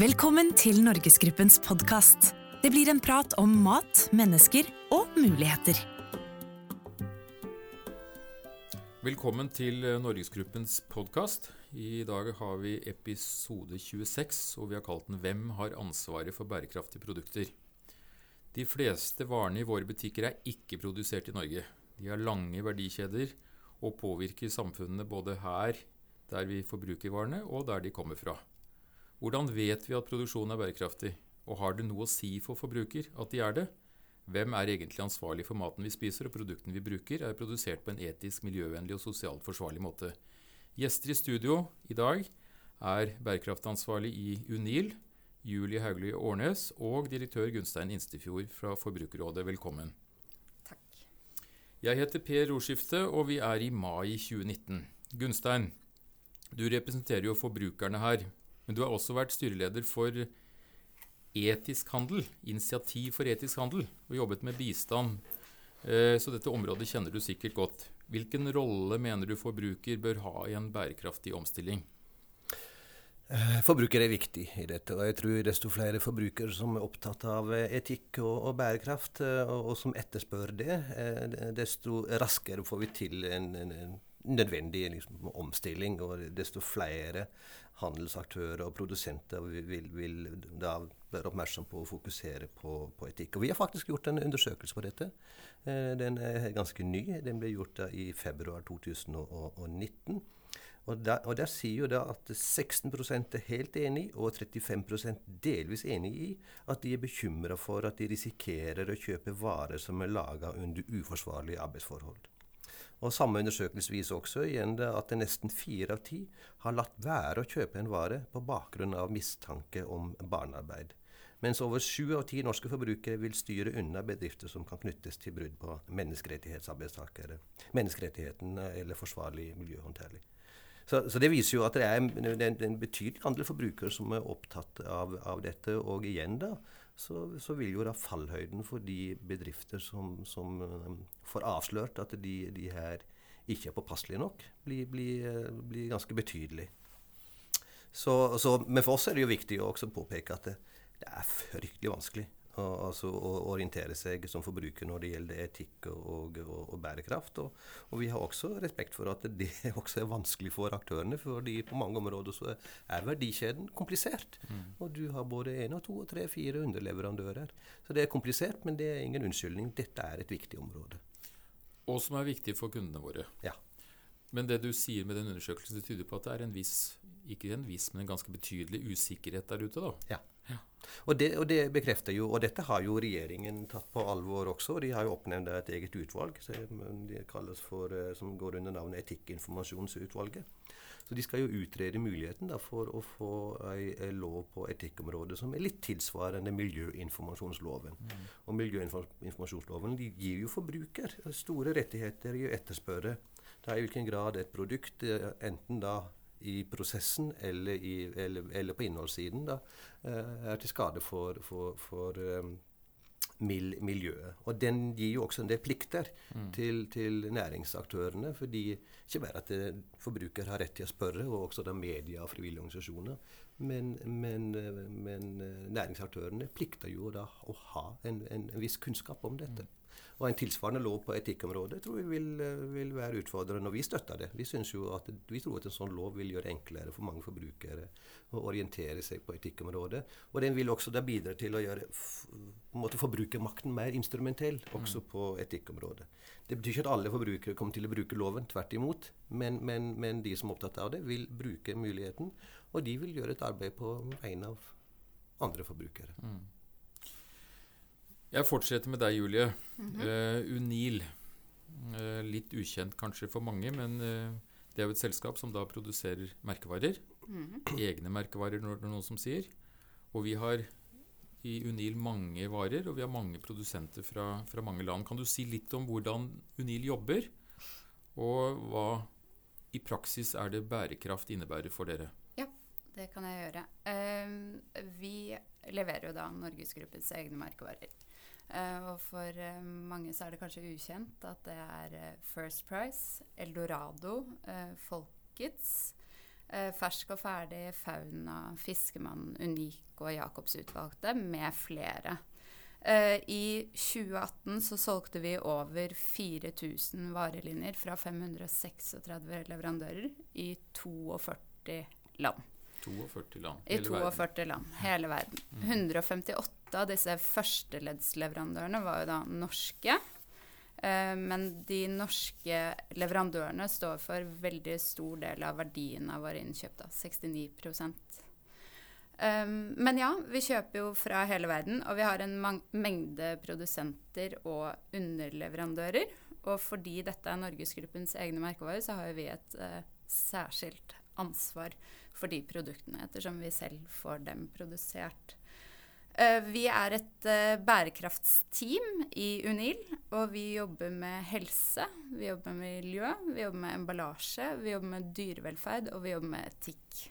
Velkommen til Norgesgruppens podkast. Det blir en prat om mat, mennesker og muligheter. Velkommen til eh, Norgesgruppens podkast. I dag har vi episode 26, og vi har kalt den 'Hvem har ansvaret for bærekraftige produkter?' De fleste varene i våre butikker er ikke produsert i Norge. De har lange verdikjeder og påvirker samfunnene både her, der vi forbruker varene, og der de kommer fra. Hvordan vet vi at produksjonen er bærekraftig, og har det noe å si for forbruker at de er det? Hvem er egentlig ansvarlig for maten vi spiser, og produktene vi bruker, er produsert på en etisk, miljøvennlig og sosialt forsvarlig måte? Gjester i studio i dag er bærekraftansvarlig i UNIL, Julie Hauglie Årnes, og direktør Gunstein Instefjord fra Forbrukerrådet. Velkommen. Takk. Jeg heter Per Rordskifte, og vi er i mai 2019. Gunstein, du representerer jo forbrukerne her, men du har også vært styreleder for Etisk handel, Initiativ for etisk handel, og jobbet med bistand. Eh, Så dette området kjenner du sikkert godt. Hvilken rolle mener du forbruker bør ha i en bærekraftig omstilling? Eh, Forbruker er viktig i dette, og jeg tror desto flere forbrukere som er opptatt av eh, etikk og, og bærekraft, og, og som etterspør det, desto raskere får vi til en, en, en nødvendig liksom, omstilling. Og desto flere handelsaktører og produsenter vil, vil, da være oppmerksom på å fokusere på, på etikk. Og vi har faktisk gjort en undersøkelse på dette. Eh, Den er ganske ny. Den ble gjort i februar 2019. Og der, og der sier jo da at 16 er helt enig, og 35% delvis enig i at de er bekymra for at de risikerer å kjøpe varer som er laga under uforsvarlige arbeidsforhold. Og Samme undersøkelse viser også igjen at nesten fire av ti har latt være å kjøpe en vare på bakgrunn av mistanke om barnearbeid. Mens over sju av ti norske forbrukere vil styre unna bedrifter som kan knyttes til brudd på menneskerettighetsarbeidstakere, menneskerettigheten eller forsvarlig miljøhåndtering. Så, så det viser jo at det er en, er en betydelig andel forbrukere som er opptatt av, av dette. Og igjen da, så, så vil jo da fallhøyden for de bedrifter som, som um, får avslørt at de, de her ikke er påpasselige nok, bli, bli, eh, bli ganske betydelig. Så, så, men for oss er det jo viktig å også påpeke at det, det er fryktelig vanskelig altså, å orientere seg som forbruker når det gjelder etikk og, og, og bærekraft. Og, og, vi har også respekt for at det også er vanskelig for aktørene, fordi på mange områder så er verdikjeden komplisert. Mm. Og du har både én og to og tre, fire underleverandører. Så det er komplisert, men det er ingen unnskyldning. Dette er et viktig område. Og som er viktig for kundene våre. Ja. Men det du sier med den undersøkelsen, det tyder på at det er en viss, ikke en viss, men en ganske betydelig usikkerhet der ute, da. Ja. Og det, og det, bekrefter jo, og dette har jo regjeringen tatt på alvor også. De har jo oppnevnt et eget utvalg for, som går under navnet Etikkinformasjonsutvalget. Så de skal jo utrede muligheten da, for å få ei lov på etikkområdet som er litt tilsvarende miljøinformasjonsloven. Mm. Og miljøinformasjonsloven gir jo forbruker store rettigheter i å etterspørre da i hvilken grad et produkt, enten da i prosessen eller, i, eller, eller på innholdssiden da, er til skade for, for, for um, miljøet. Og den gir jo også en del plikter mm. til, til, næringsaktørene. fordi ikke bare at det, forbruker har rett til å spørre, og også da media og frivillige organisasjoner, men, men, men næringsaktørene plikter jo da å ha en, en, en viss kunnskap om dette. Mm. Og en tilsvarende lov på etikkområdet tror vi vil, vil være utfordrende, og vi støtter det. Vi, at, vi tror at en sånn lov vil gjøre det enklere for mange forbrukere å orientere seg på etikkområdet. Og den vil også da bidra til å gjøre måte, forbrukermakten mer instrumentell også mm. på etikkområdet. Det betyr ikke at alle forbrukere kommer til å bruke loven, tvert imot. Men, men, men de som er opptatt av det, vil bruke muligheten, og de vil gjøre et arbeid på vegne av andre forbrukere. Mm. Jeg fortsetter med deg, Julie. Mm -hmm. uh, Unil. Uh, litt ukjent kanskje for mange, men uh, det er jo et selskap som da produserer merkevarer. Mm -hmm. Egne merkevarer, når det er noen som sier. Og vi har i Unil mange varer, og vi har mange produsenter fra, fra mange land. Kan du si litt om hvordan Unil jobber, og hva i praksis er det bærekraft innebærer for dere? Ja, det kan jeg gjøre. vi leverer jo da Norgesgruppens egne merkevarer. Uh, og for uh, mange så er det kanskje ukjent at det er uh, First Price, Eldorado, Folkets, Eh, fersk og ferdig, Fauna, Fiskemann, Unik og Jacobsutvalgte med flere. Eh, I 2018 så solgte vi over 4000 varelinjer fra 536 leverandører i 42 land. 42 land. I 42 land. Hele verden. 158 av disse førsteleddsleverandørene var jo da norske. Eh, men de norske leverandørene står for veldig stor del av verdien av våre innkjøp. da, 69 um, Men ja, vi kjøper jo fra hele verden, og vi har en mengde produsenter og underleverandører. Og fordi dette er Norgesgruppens egne merkevarer, så har vi et uh, særskilt ansvar for de produktene, ettersom vi selv får dem produsert. Uh, vi er et uh, bærekraftsteam i UNIL, og vi jobber med helse, vi jobber med miljø, vi jobber med emballasje, vi jobber med dyrevelferd, og vi jobber med etikk.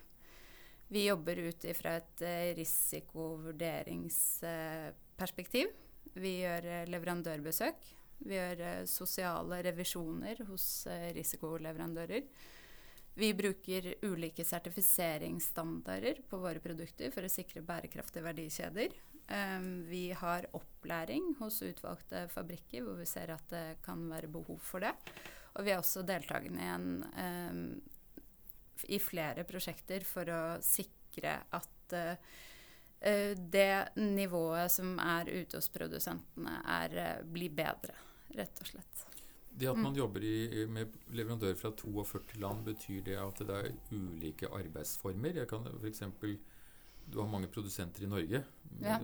Vi jobber ut ifra et uh, risikovurderingsperspektiv. vi gjør leverandørbesøk. Vi gjør sosiale revisjoner hos risikoleverandører. Vi bruker ulike sertifiseringsstandarder på våre produkter for å sikre bærekraftige verdikjeder. Um, vi har opplæring hos utvalgte fabrikker hvor vi ser at det kan være behov for det. Og vi er også deltakende i, en, um, i flere prosjekter for å sikre at uh, det nivået som er ute hos produsentene, er, uh, blir bedre, rett og slett. Det at man mm. jobber i, med leverandører fra 42 land, betyr det at det er ulike arbeidsformer? Jeg kan for eksempel, Du har mange produsenter i Norge. Ja.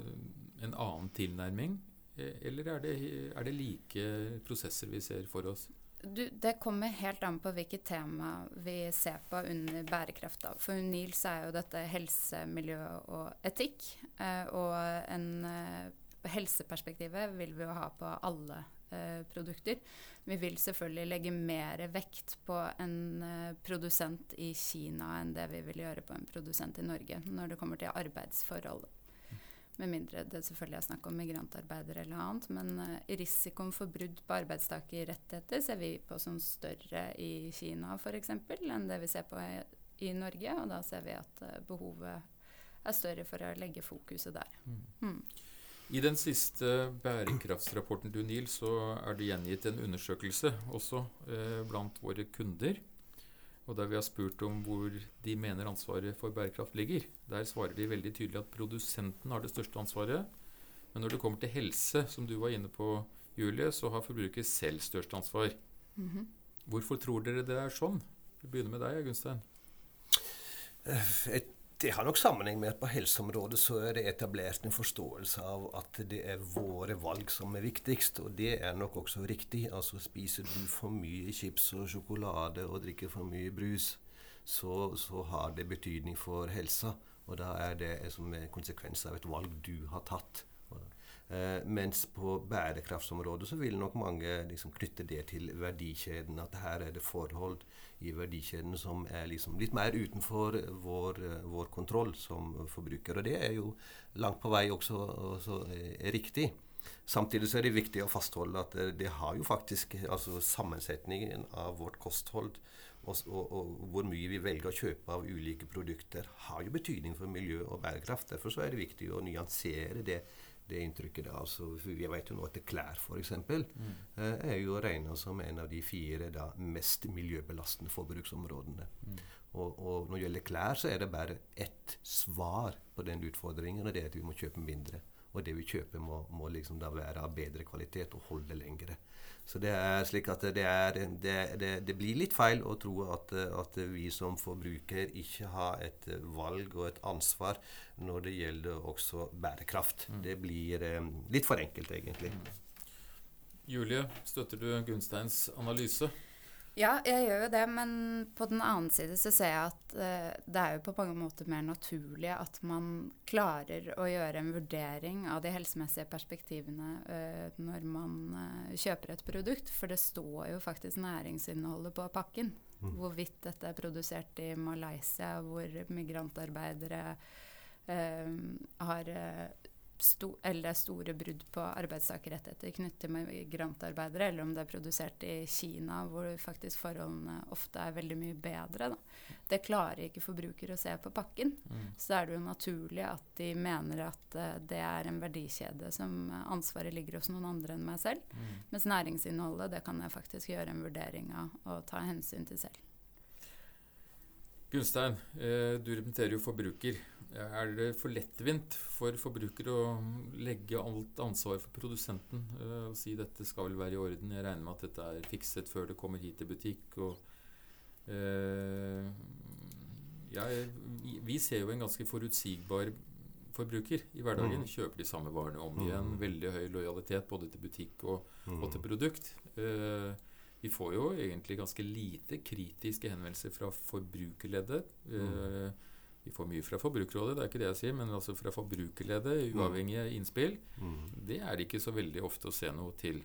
En annen tilnærming? Eller er det, er det, like prosesser vi ser for oss? Du, det kommer helt an på hvilket tema vi ser på under bærekraft. Da. For UNIL så er jo dette helse, miljø og etikk. Eh, og en, eh, helseperspektivet vil vi jo ha på alle produkter. Vi vil selvfølgelig legge mer vekt på en eh, produsent i Kina enn det vi vil gjøre på en produsent i Norge når det kommer til arbeidsforhold. Med mindre det selvfølgelig er snakk om migrantarbeidere eller annet. Men uh, risikoen for brudd på arbeidstakerrettigheter ser vi på som større i Kina f.eks. enn det vi ser på i, i, Norge. Og da ser vi at behovet er større for å legge fokuset der. Mm. I den siste bærekraftsrapporten til UNIL så er det gjengitt en undersøkelse også eh, blant våre kunder. Og der vi har spurt om hvor de mener ansvaret for bærekraft ligger. Der svarer de veldig tydelig at produsenten har det største ansvaret. Men når det kommer til helse, som du var inne på, Julie, så har forbruker selv størst ansvar. Mm -hmm. Hvorfor tror dere det er sånn? Vi begynner med deg, Gunstein. Et det har nok sammenheng med at på helseområdet så er det etablert en forståelse av at det er våre valg som er viktigst, og det er nok også riktig. Altså spiser du for mye chips og sjokolade og drikker for mye brus, så, så har det betydning for helsa. Og da er det som en konsekvens av et valg du har tatt. Eh, mens på bærekraftsområdet så vil nok mange liksom knytte det til verdikjeden. At her er det forhold i verdikjeden som er liksom litt mer utenfor vår, vår, kontroll som forbruker. Og det er jo langt på vei også, også er riktig. Samtidig så er det viktig å fastholde at det har jo faktisk altså sammensetningen av vårt kosthold og, og, og, hvor mye vi velger å kjøpe av ulike produkter, har jo betydning for miljø og bærekraft. Derfor så er det viktig å nyansere det det inntrykket. da, altså, Vi vet jo nå at klær f.eks. Mm. Eh, er jo regna som en av de fire da, mest miljøbelastende forbruksområdene. Mm. Og, og, når det gjelder klær, så er det bare ett svar på den utfordringen, og det er at vi må kjøpe mindre. Og det vi kjøper, må, må liksom da være av bedre kvalitet og holde lengre. Så det er slik at det, er, det, det, det blir litt feil å tro at, at, vi som forbruker ikke har et valg og et ansvar når det gjelder også bærekraft. Mm. Det blir um, litt for enkelt, egentlig. Julie, støtter du Gunsteins analyse? Ja, jeg gjør jo det, men på den annen side så ser jeg at uh, det er jo på mange måter mer naturlig at man klarer å gjøre en vurdering av de helsemessige perspektivene uh, når man uh, kjøper et produkt. For det står jo faktisk næringsinnholdet på pakken. Mm. Hvorvidt dette er produsert i Malaysia, hvor migrantarbeidere har sto, eller det er store brudd på arbeidstakerrettigheter knyttet til migrantarbeidere, eller om det er produsert i Kina, hvor faktisk forholdene ofte er veldig mye bedre. Da. Det klarer ikke forbrukere å se på pakken. Mm. Så da er det jo naturlig at de mener at uh, det er en verdikjede som ansvaret ligger hos noen andre enn meg selv. Mm. Mens næringsinnholdet, det kan jeg faktisk gjøre en vurdering av og ta hensyn til selv. Gunstein, eh, du representerer jo forbruker. Er det for lettvint for forbruker å legge alt ansvar for produsenten uh, og si dette skal vel være i orden, jeg regner med at dette er fikset før det kommer hit til butikk? og uh, ja, vi ser jo en ganske forutsigbar forbruker i hverdagen. Mm. Kjøper de samme varene om igjen. Mm. Veldig høy lojalitet både til butikk og, mm. og til produkt. Uh, vi får jo egentlig ganske lite kritiske henvendelser fra forbrukerleddet. Mm. Vi får mye fra Forbrukerrådet, det er ikke det jeg sier, men altså fra forbrukerledet, mm. uavhengige innspill. Mm. Det er det ikke så veldig ofte å se noe til.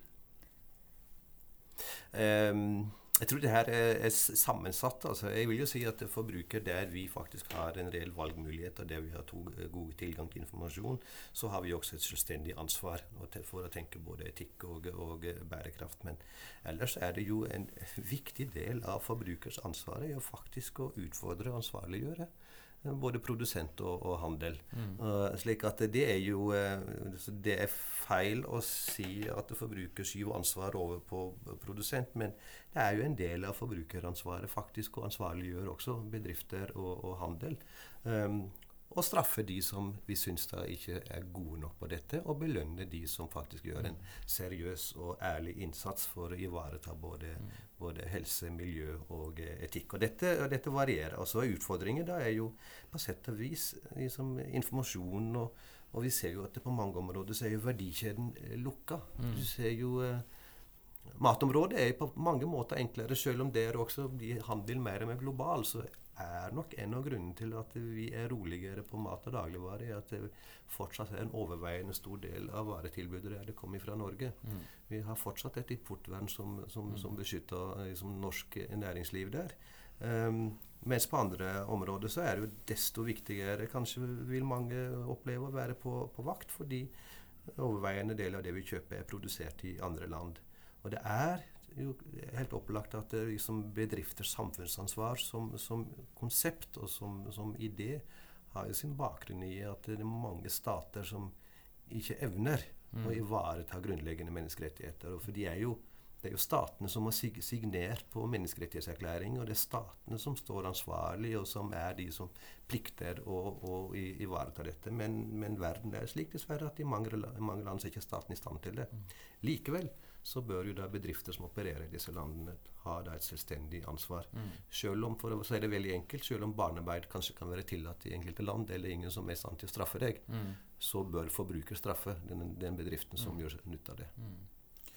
Um, jeg tror det her er, sammensatt. Altså, jeg vil jo si at forbruker, der vi faktisk har en reell valgmulighet, og der vi har to, gode god tilgang til informasjon, så har vi også et selvstendig ansvar for å tenke både etikk og, og bærekraft. Men ellers er det jo en viktig del av forbrukers ansvar å faktisk å utfordre og ansvarliggjøre både produsent og, og handel. Mm. Uh, slik at det er jo uh, Det er feil å si at forbruker skyver ansvar over på produsent, men det er jo en del av forbrukeransvaret faktisk å ansvarliggjøre også bedrifter og, og handel. Um, og straffe de som vi syns da ikke er gode nok på dette, og belønne de som faktisk gjør en seriøs og ærlig innsats for å ivareta både, både helse, miljø og eh, etikk. Og dette, og dette varierer. Og så er utfordringen da er jo på sett og vis liksom, informasjon og, og vi ser jo at på mange områder så er jo verdikjeden eh, lukka. Mm. Du ser jo eh, Matområdet er på mange måter enklere, selv om der også blir handel mer og mer global. Så er nok en av grunnene til at vi er roligere på mat og dagligvare, er at det fortsatt er en overveiende stor del av varetilbudet der det kommer fra Norge. Mm. Vi har fortsatt et importvern som, som, mm. som beskytter liksom, norsk næringsliv der. Um, mens på andre områder så er det jo desto viktigere, kanskje vil mange oppleve å være på, på vakt, fordi overveiende del av det vi kjøper, er produsert i andre land. Og det er jo helt opplagt at det liksom bedrifters samfunnsansvar som, som, konsept og som, som idé har jo sin bakgrunn i at det er mange stater som ikke evner mm. å ivareta grunnleggende menneskerettigheter. For de er jo, det er jo statene som har signert på menneskerettighetserklæring, og det er statene som står ansvarlig, og som er de som plikter å, å ivareta dette. Men, men, verden er slik dessverre at i mange, mange land er ikke staten i stand til det. Mm. Likevel så bør jo da bedrifter som opererer i disse landene, ha da et selvstendig ansvar. Mm. Selv om for å si det veldig enkelt, selv om barnearbeid kanskje kan være tillatt i enkelte land, eller ingen som er i stand til å straffe deg, mm. så bør forbruker straffe den, den bedriften som mm. gjør nytte av det. Mm.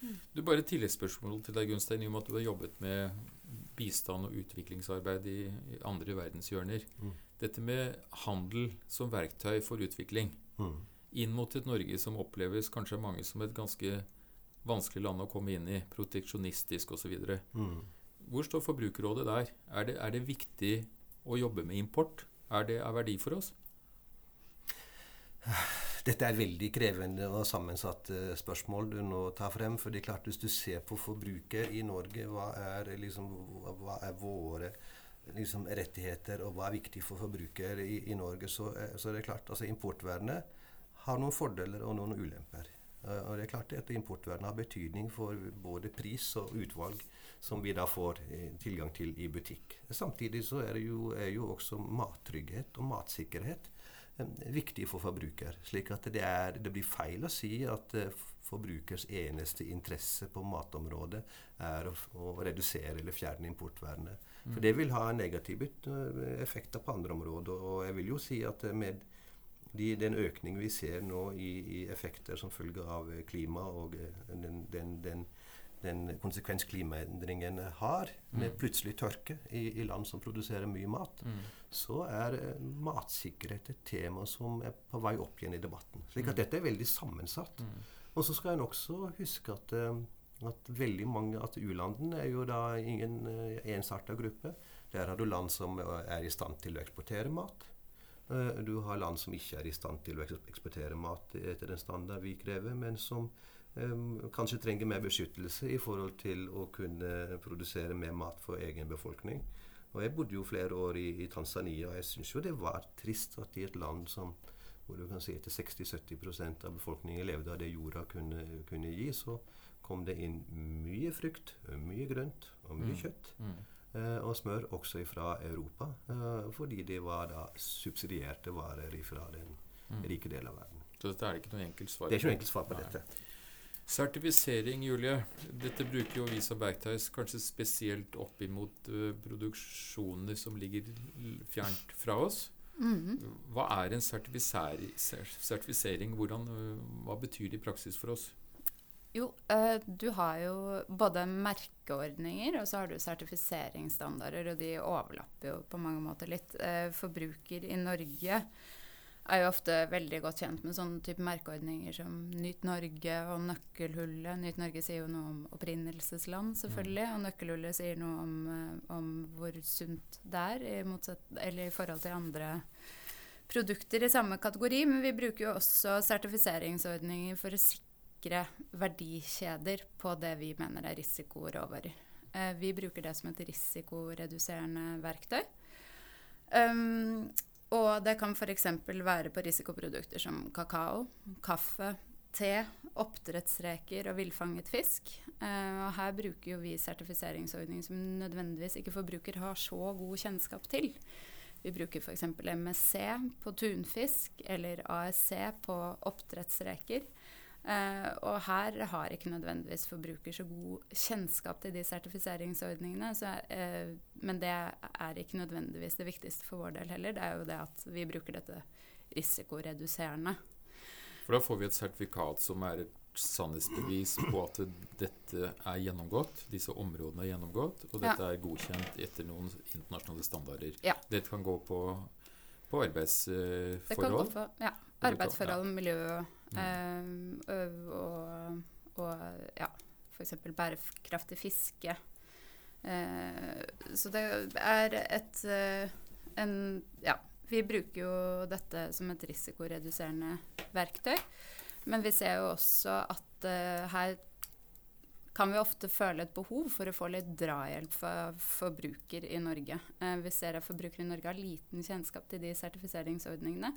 Mm. Du Bare et tilleggsspørsmål til deg, Gunstein, i og med at du har jobbet med bistand og utviklingsarbeid i, i andre verdenshjørner. Mm. Dette med handel som verktøy for utvikling inn mot et Norge som oppleves kanskje mange som et ganske vanskelig land å komme inn i, proteksjonistisk osv. Mm. Hvor står Forbrukerrådet der? Er det, er det, viktig å jobbe med import? Er det av verdi for oss? Dette er veldig krevende og sammensatt uh, spørsmål du nå tar frem. for det er klart Hvis du ser på forbruker i Norge, hva er, liksom, hva er våre liksom, rettigheter, og hva er viktig for forbruker i, i Norge, så, så, er det klart altså Importvernet har noen fordeler og noen ulemper. Eh, og det er klart at Importvernet har betydning for både pris og utvalg som vi da får eh, tilgang til i butikk. Samtidig så er, jo, er jo også mattrygghet og matsikkerhet eh, viktig for forbruker. slik at det, er, det blir feil å si at forbrukers eneste interesse på matområdet er å, å redusere eller fjerne importvernet. For det vil ha negative effekter på andre områder. Og jeg vil jo si at med de, den økning vi ser nå i, i, effekter som følge av eh, klima og eh, den, den, den, den konsekvens klimaendringene har, med mm. plutselig tørke i, i, land som produserer mye mat, mm. så er uh, matsikkerhet et tema som er på vei opp igjen i debatten. Slik at mm. dette er veldig sammensatt. Mm. Og så skal en også huske at, at veldig mange at U-landene er jo da ingen ensarta gruppe. Der har du land som er i stand til å eksportere mat. Eh, du har land som ikke er i stand til å eksportere mat etter den standard vi krever, men som um, kanskje trenger mer beskyttelse i forhold til å kunne produsere mer mat for egen befolkning. Og Jeg bodde jo flere år i, i Tanzania, og jeg syns jo det var trist at i et land som hvor du kan si at 60-70% av befolkningen levde av det jorda kunne, kunne, gi, så kom det inn mye frukt, mye grønt og mye mm. kjøtt. Mm. Eh, og smør også fra Europa, eh, fordi det var da subsidierte varer fra den mm. rike delen av verden. Så dette er ikke noe enkelt svar på? Det er ikke noe enkelt svar på Nei. dette. Sertifisering, Julie. Dette bruker jo vi som Bergtheis kanskje spesielt opp imot uh, produksjoner som ligger fjernt fra oss. Mm -hmm. Hva er en sertifisering? Hvordan, uh, hva betyr det i praksis for oss? Jo, uh, du har jo både merkeordninger og så har du sertifiseringsstandarder, og de overlapper jo på mange måter litt. forbruker i Norge er jo ofte veldig godt kjent med sånne type merkeordninger som Nyt Norge og Nøkkelhullet. Nyt Norge sier jo noe om opprinnelsesland, selvfølgelig. Og Nøkkelhullet sier noe om, eh, om hvor sunt det er, i, motsatt, eller i forhold til andre produkter i samme kategori. Men vi bruker jo også sertifiseringsordninger for å sikre verdikjeder på det vi mener er risikoråvarer. Eh, vi bruker det som et risikoreduserende verktøy. Um, og det kan f.eks. være på risikoprodukter som kakao, kaffe, te, oppdrettsreker og villfanget fisk. Uh, og her bruker jo vi sertifiseringsordninger som nødvendigvis ikke forbruker har så god kjennskap til. Vi bruker f.eks. MSC på tunfisk eller ASC på oppdrettsreker. Uh, og her har ikke nødvendigvis forbruker så god kjennskap til de sertifiseringsordningene. Så, uh, men det er ikke nødvendigvis det viktigste for vår del heller. Det er jo det at vi bruker dette risikoreduserende. For da får vi et sertifikat som er et sannhetsbevis på at dette er gjennomgått, disse områdene er gjennomgått, og dette ja. er godkjent etter noen internasjonale standarder. Ja. Dette kan gå på, på arbeidsforhold. Det kan gå på, ja. Arbeidsforhold, miljø Mm. Uh, og, og ja, f.eks. bærekraftig fiske. Uh, så det er et uh, en Ja, vi bruker jo dette som et risikoreduserende verktøy. Men vi ser jo også at her kan vi ofte føle et behov for å få litt drahjelp for forbruker i Norge. vi ser at forbrukere i Norge har liten kjennskap til de sertifiseringsordningene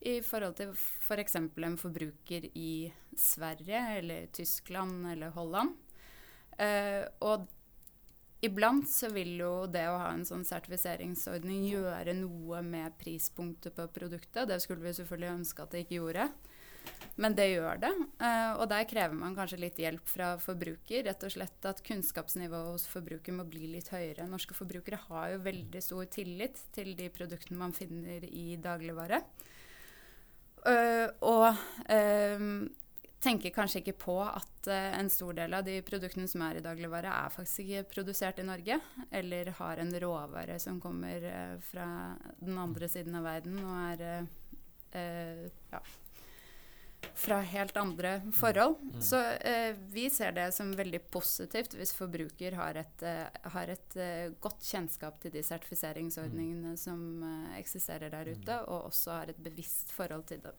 i forhold til f.eks. For en forbruker i Sverige eller Tyskland eller Holland. Eh, og iblant så vil jo det å ha en sånn sertifiseringsordning gjøre noe med prispunktet på produktet. Det skulle vi selvfølgelig ønske at det ikke gjorde. Men det gjør det. Eh, og der krever man kanskje litt hjelp fra forbruker. Rett og slett at kunnskapsnivået hos forbruker må bli litt høyere. Norske forbrukere har jo veldig stor tillit til de produktene man finner i dagligvare. Uh, og uh, tenker kanskje ikke på at uh, en stor del av de produktene som er i dagligvare, er faktisk ikke produsert i Norge, eller har en råvare som kommer fra den andre siden av verden og er ja, fra helt andre forhold. Mm. Så eh, vi ser det som veldig positivt hvis forbruker har et, eh, har et eh, godt kjennskap til de sertifiseringsordningene mm. som eh, eksisterer der ute, mm. og også har et bevisst forhold til det.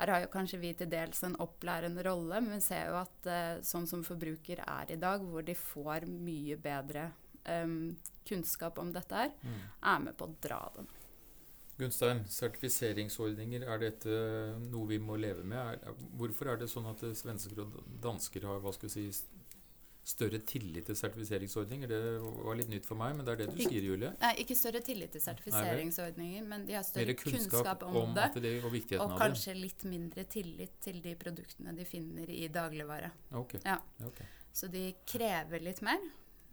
Her har jo kanskje vi til dels en opplærende rolle, men ser jo at eh, sånn som forbruker er i dag, hvor de får mye bedre um, kunnskap om dette her, mm. er med på å dra den. Gunstein, sertifiseringsordninger, er dette noe vi må leve med? Er, hvorfor er det sånn at svensker og dansker har hva skal vi si, større tillit til sertifiseringsordninger? Det var litt nytt for meg, men det er det du sier, Julie? Nei, ikke større tillit til sertifiseringsordninger, men de har større kunnskap, kunnskap om, om, det. det og, og kanskje litt mindre tillit til de produktene de finner i dagligvare. Okay. Ja. Okay. Så de krever litt mer.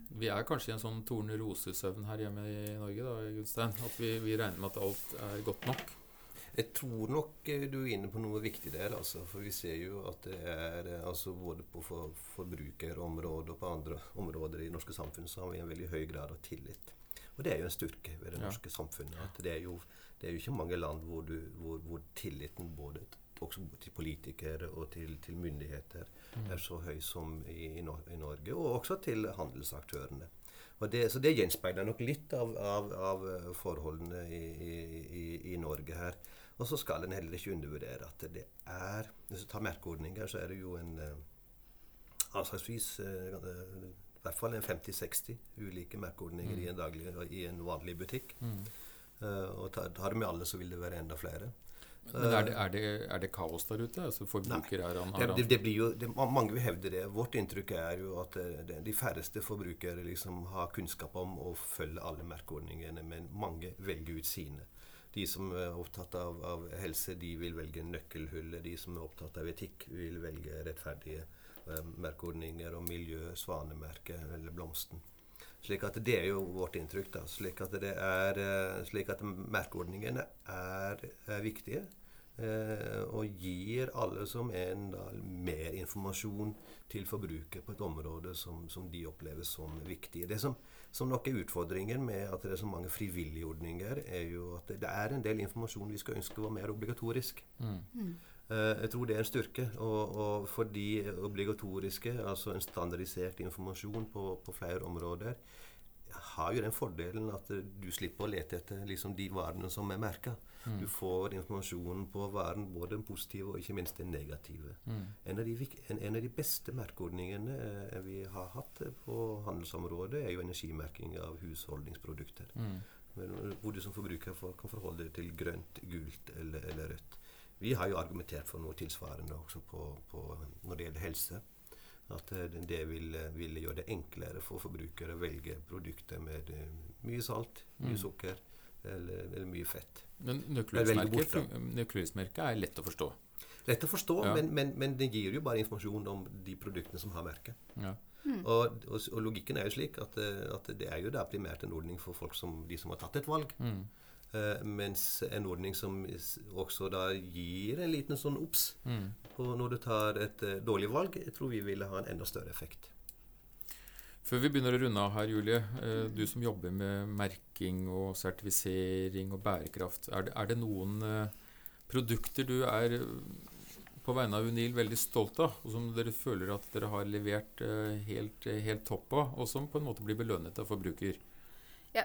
Vi er kanskje i en sånn torne-rose-søvn her hjemme i Norge, da, Gunstein. At vi, vi, regner med at alt er godt nok. Jeg tror nok eh, du er inne på noe viktig der. Altså, for vi ser jo at det er eh, altså Både på for, forbrukerområdet og på andre områder i det norske samfunn så har vi en veldig høy grad av tillit. Og det er jo en styrke ved det norske ja. samfunnet. at det er, jo, det er jo ikke mange land hvor, du, hvor, hvor tilliten både også til politikere og til, til myndigheter mm. er så høy som i, i, Norge, og også til handelsaktørene. Det, så det gjenspeiler nok litt av, av, av forholdene i, i, i, Norge her. Og så skal en heller ikke undervurdere at det er Hvis du tar merkeordninger, så er det jo en uh, anslagsvis uh, i hvert fall en 50-60 ulike merkeordninger mm. i, en daglig, i en vanlig butikk. Mm. Uh, og tar du med alle, så vil det være enda flere. Men er det, er, det, er det, kaos der ute? Altså forbruker er han, det, det, blir jo, det, Mange vil hevde det. Vårt inntrykk er jo at det, de færreste forbrukere liksom har kunnskap om å følge alle merkeordningene, men mange velger ut sine. De som er opptatt av, av helse, de vil velge nøkkelhullet. De som er opptatt av etikk, vil velge rettferdige eh, merkeordninger og miljø, svanemerket eller blomsten. Slik at Det er jo vårt inntrykk. da, Slik at, det er, eh, slik at merkeordningene er, er viktige. Eh, og gir alle som en da, mer informasjon til forbruker på et område som, som de opplever som viktig. Det som, som, nok er utfordringen med at det er så mange frivillige ordninger, er jo at det, det er en del informasjon vi skal ønske var mer obligatorisk. Mm. Eh, jeg tror det er en styrke. Og, og for de obligatoriske, altså en standardisert informasjon på, på, flere områder, har jo den fordelen at du slipper å lete etter liksom, de varene som er merka. Mm. Du får informasjonen på varen, både den positive og ikke minst den negative. Mm. En, av de, en, en, av de, beste merkeordningene eh, vi har hatt på handelsområdet, er jo energimerking av husholdningsprodukter. Mm. Hvor du som forbruker kan forholde deg til grønt, gult eller, eller rødt. Vi har jo argumentert for noe tilsvarende også på, på, når det gjelder helse. At eh, det vil, vil, gjøre det enklere for forbrukere å velge produkter med eh, mye salt, mye mm. sukker eller, eller, mye fett. Men nøkkelhusmerket er lett å forstå? Lett å forstå, ja. men, men, men, det gir jo bare informasjon om de produktene som har merket. Ja. Mm. Og, og, og, logikken er jo slik at, eh, at, det er jo da primært en ordning for folk som, de som har tatt et valg. Mm. Uh, mens en ordning som også da gir en liten sånn obs mm. på når du tar et uh, dårlig valg, jeg tror vi ville ha en enda større effekt. Før vi begynner å runde av her, Julie. Uh, du som jobber med merking og sertifisering og bærekraft. Er det, er det noen produkter du er på vegne av Unil veldig stolt av, og som dere føler at dere har levert helt, helt topp av, og som på en måte blir belønnet av forbruker? Ja,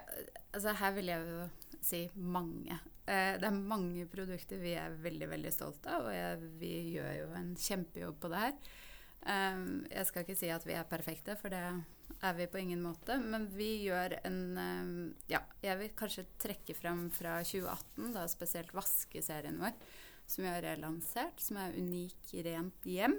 altså her vil jeg jo si mange. Eh, det er mange produkter vi er veldig veldig stolte av, og vi gjør jo en kjempejobb på det her. Eh, jeg skal ikke si at vi er perfekte, for det er vi på ingen måte. Men vi gjør en eh, Ja, jeg vil kanskje trekke frem fra 2018, da spesielt vaskeserien vår, som vi har relansert, som er Unik rent hjem.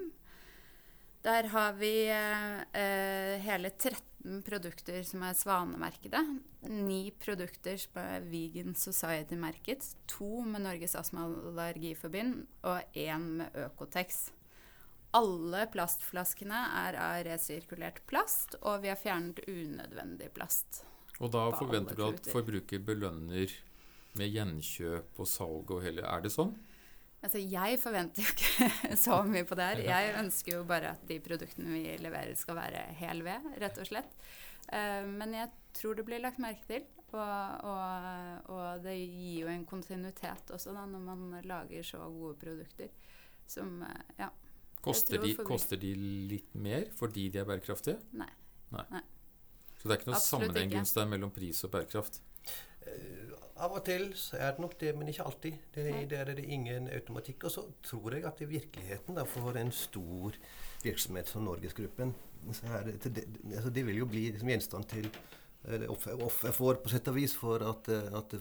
Der har vi eh, hele 13 produkter som er svanemerkede. Ni produkter som er Vegan Society-merket. To med Norges astma- og allergiforbund og én med Økotex. Alle plastflaskene er av resirkulert plast, og vi har fjernet unødvendig plast. Og da forventer du at forbruker belønner med gjenkjøp og salg og hele Er det sånn? Altså, jeg forventer jo ikke så mye på det her. Jeg ønsker jo bare at de produktene vi leverer, skal være hel ved, rett og slett. Uh, men jeg tror det blir lagt merke til. Og, og, og, det gir jo en kontinuitet også da, når man lager så gode produkter som uh, ja. Koster de, koster de, litt mer fordi de er bærekraftige? Nei. Nei. Nei. Så det er ikke noe sammenheng mellom pris og bærekraft? Av og til så er det nok det, men ikke alltid. Det, der er det ingen automatikk. Og så tror jeg at i virkeligheten, da, for en stor virksomhet som Norgesgruppen så det, det, altså det vil jo bli liksom gjenstand til eller offer for, på sett og vis, for at, at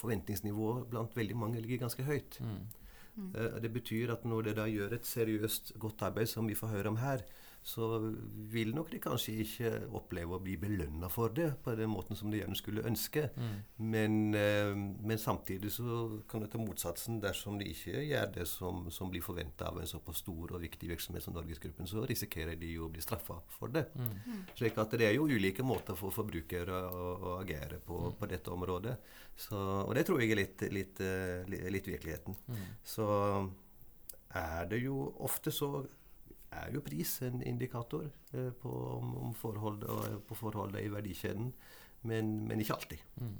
forventningsnivået blant veldig mange ligger ganske høyt. Mm. Mm. Det betyr at når det da gjør et seriøst, godt arbeid, som vi får høre om her, så vil nok de kanskje ikke oppleve å bli belønna for det på den måten som de gjerne skulle ønske. Mm. Men, eh, men, samtidig så kan det ta motsatsen. Dersom de ikke gjør det som, som blir forventa av en såpass stor og viktig virksomhet som Norgesgruppen, så risikerer de jo å bli straffa for det. Mm. Slik at det er jo ulike måter for forbrukere å, å agere på, mm. på, dette området. Så, og det tror jeg er litt, litt, eh, litt, litt virkeligheten. Mm. Så er det jo ofte så er jo pris en indikator eh, på, om, om forhold, på forholdet i verdikjeden, men, men ikke alltid. Mm.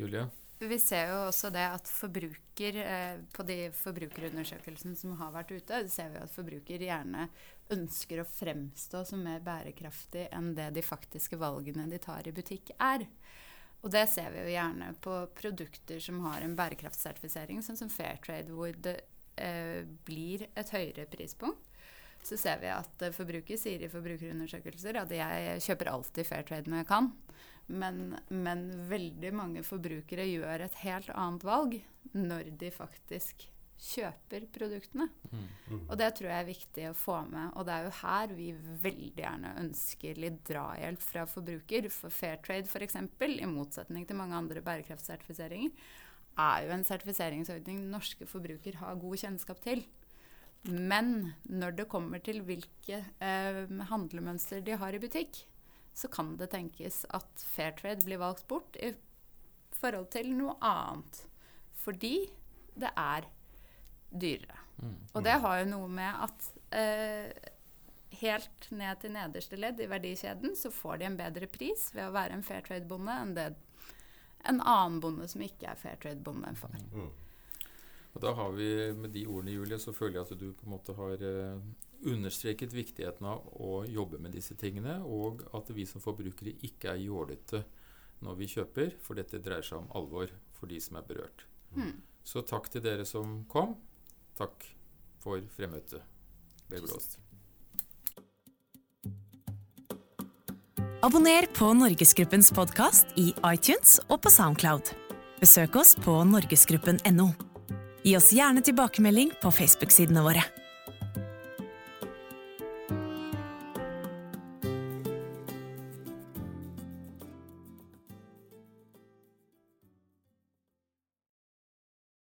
Julia? Vi ser jo også det at forbruker eh, På de forbrukerundersøkelsene som har vært ute, ser vi at forbruker gjerne ønsker å fremstå som mer bærekraftig enn det de faktiske valgene de tar i butikk, er. Og det ser vi jo gjerne på produkter som har en bærekraftsertifisering, sånn som Fairtrade, hvor det eh, blir et høyere prispunkt. Så ser vi at eh, forbruker sier i forbrukerundersøkelser at jeg kjøper alltid fair trade når jeg kan. Men, men veldig mange forbrukere gjør et helt annet valg når de faktisk kjøper produktene. Mm. Og det tror jeg er viktig å få med. Og det er jo her vi veldig gjerne ønsker litt drahjelp fra forbruker. For Fair Trade f.eks., i motsetning til mange andre bærekraftsertifiseringer, er jo en sertifiseringsordning norske forbruker har god kjennskap til. Men når det kommer til hvilke eh, handlemønster de har i butikk, så kan det tenkes at Fairtrade blir valgt bort i forhold til noe annet. Fordi det er dyrere. Mm. Og det har jo noe med at eh, helt ned til nederste ledd i verdikjeden så får de en bedre pris ved å være en fair trade-bonde enn det en annen bonde som ikke er fair trade-bonde, får. Mm. Og da har vi, Med de ordene, Julie, så føler jeg at du på en måte har eh, understreket viktigheten av å jobbe med disse tingene, og at vi som forbrukere ikke er jålete når vi kjøper, for dette dreier seg om alvor for de som er berørt. Mm. Så takk til dere som kom. Takk for fremmøtet. Vel blåst. Abonner på Norgesgruppens podkast i iTunes og på Soundcloud. Besøk oss på norgesgruppen.no. Gi oss gjerne tilbakemelding på Facebook-sidene våre.